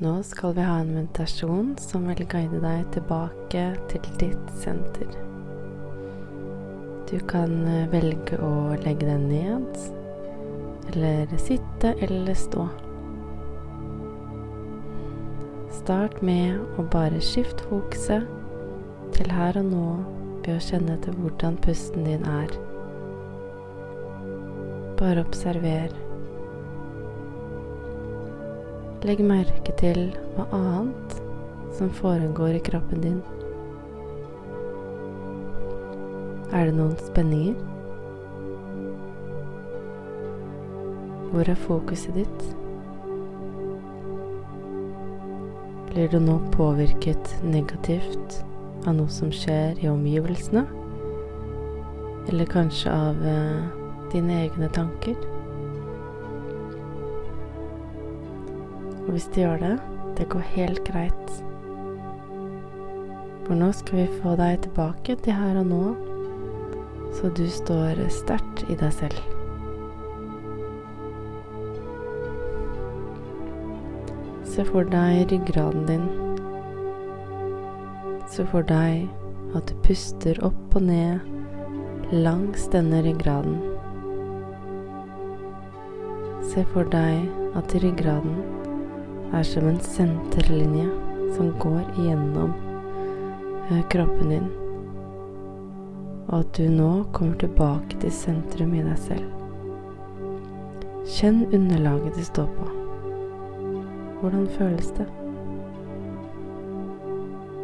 Nå skal vi ha en meditasjon som vil guide deg tilbake til ditt senter. Du kan eh, velge å legge deg ned, eller sitte eller stå. Start med å bare skifte fokuset til her og nå ved å kjenne etter hvordan pusten din er. Bare observer. Legg merke til hva annet som foregår i kroppen din. Er det noen spenninger? Hvor er fokuset ditt? Blir du nå påvirket negativt av noe som skjer i omgivelsene? Eller kanskje av eh, dine egne tanker? Og hvis de gjør det, det går helt greit. For nå skal vi få deg tilbake til her og nå, så du står sterkt i deg selv. Se for deg ryggraden din. Se for deg at du puster opp og ned langs denne ryggraden. Se for deg at ryggraden er som en senterlinje som går igjennom eh, kroppen din, og at du nå kommer tilbake til sentrum i deg selv. Kjenn underlaget du står på. Hvordan føles det?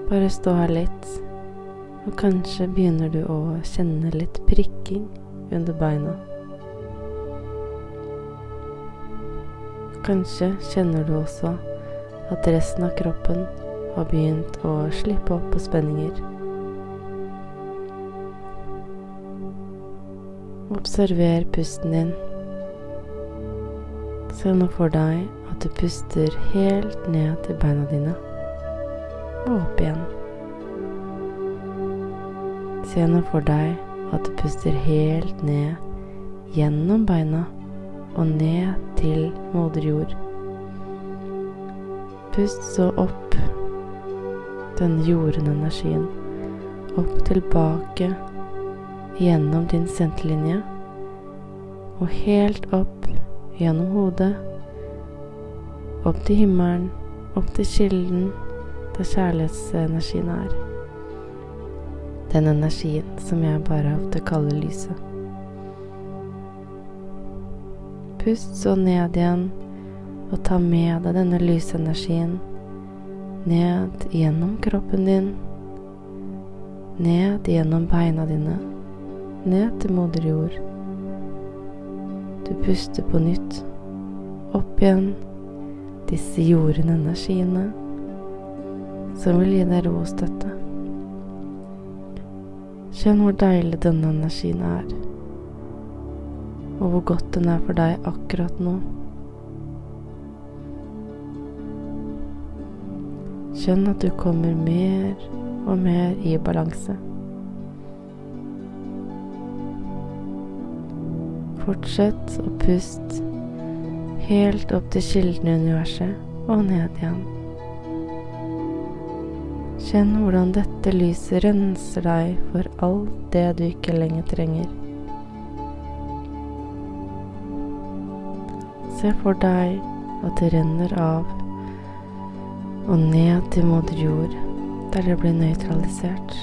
Bare stå her litt, og kanskje begynner du å kjenne litt prikking under beina. Kanskje kjenner du også at resten av kroppen har begynt å slippe opp på spenninger. Observer pusten din. Se nå for deg at du puster helt ned til beina dine og opp igjen. Se nå for deg at du puster helt ned gjennom beina og ned til moder jord. Pust så opp den jordende energien opp tilbake gjennom din senterlinje og helt opp gjennom hodet, opp til himmelen, opp til kilden der kjærlighetsenergien er. Den energien som jeg bare ofte kaller lyset. Pust så ned igjen, og ta med deg denne lysenergien ned gjennom kroppen din, ned gjennom beina dine, ned til moder jord. Du puster på nytt, opp igjen disse jordende energiene som vil gi deg ro og støtte. Kjenn hvor deilig denne energien er og hvor godt den er for deg akkurat nå. Kjenn at du kommer mer og mer i balanse. Fortsett å puste helt opp til kilden i universet og ned igjen. Kjenn hvordan dette lyset renser deg for alt det du ikke lenger trenger. Se for deg at det renner av og ned til moder jord, der det blir nøytralisert.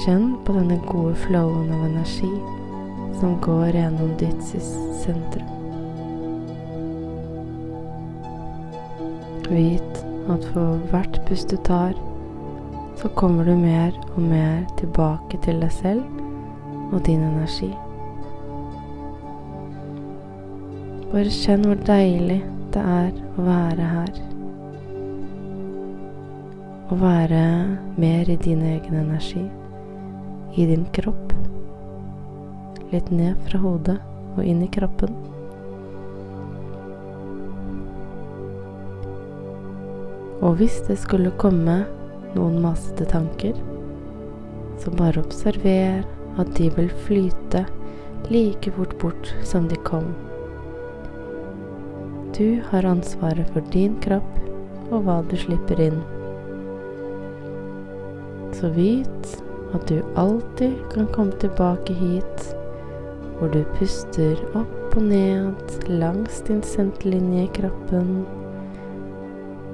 Kjenn på denne gode flowen av energi som går gjennom ditt sentrum. Vit at for hvert pust du tar, så kommer du mer og mer tilbake til deg selv og din energi. Bare kjenn hvor deilig det er å være her. Å være mer i din egen energi, i din kropp. Litt ned fra hodet og inn i kroppen. Og hvis det skulle komme noen masete tanker, så bare observer at de vil flyte like fort bort som de kom. Du har ansvaret for din kropp og hva du slipper inn. Så vit at du alltid kan komme tilbake hit, hvor du puster opp og ned langs din senterlinje i kroppen.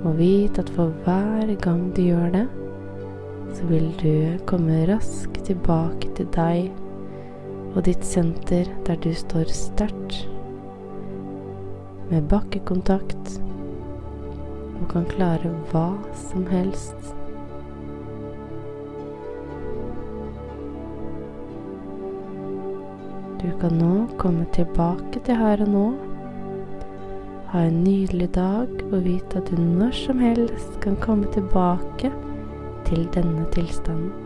Og vit at for hver gang du gjør det, så vil du komme raskt tilbake til deg og ditt senter der du står sterkt med bakkekontakt og kan klare hva som helst. Du kan nå komme tilbake til her og nå. Ha en nydelig dag og vite at du når som helst kan komme tilbake til denne tilstanden.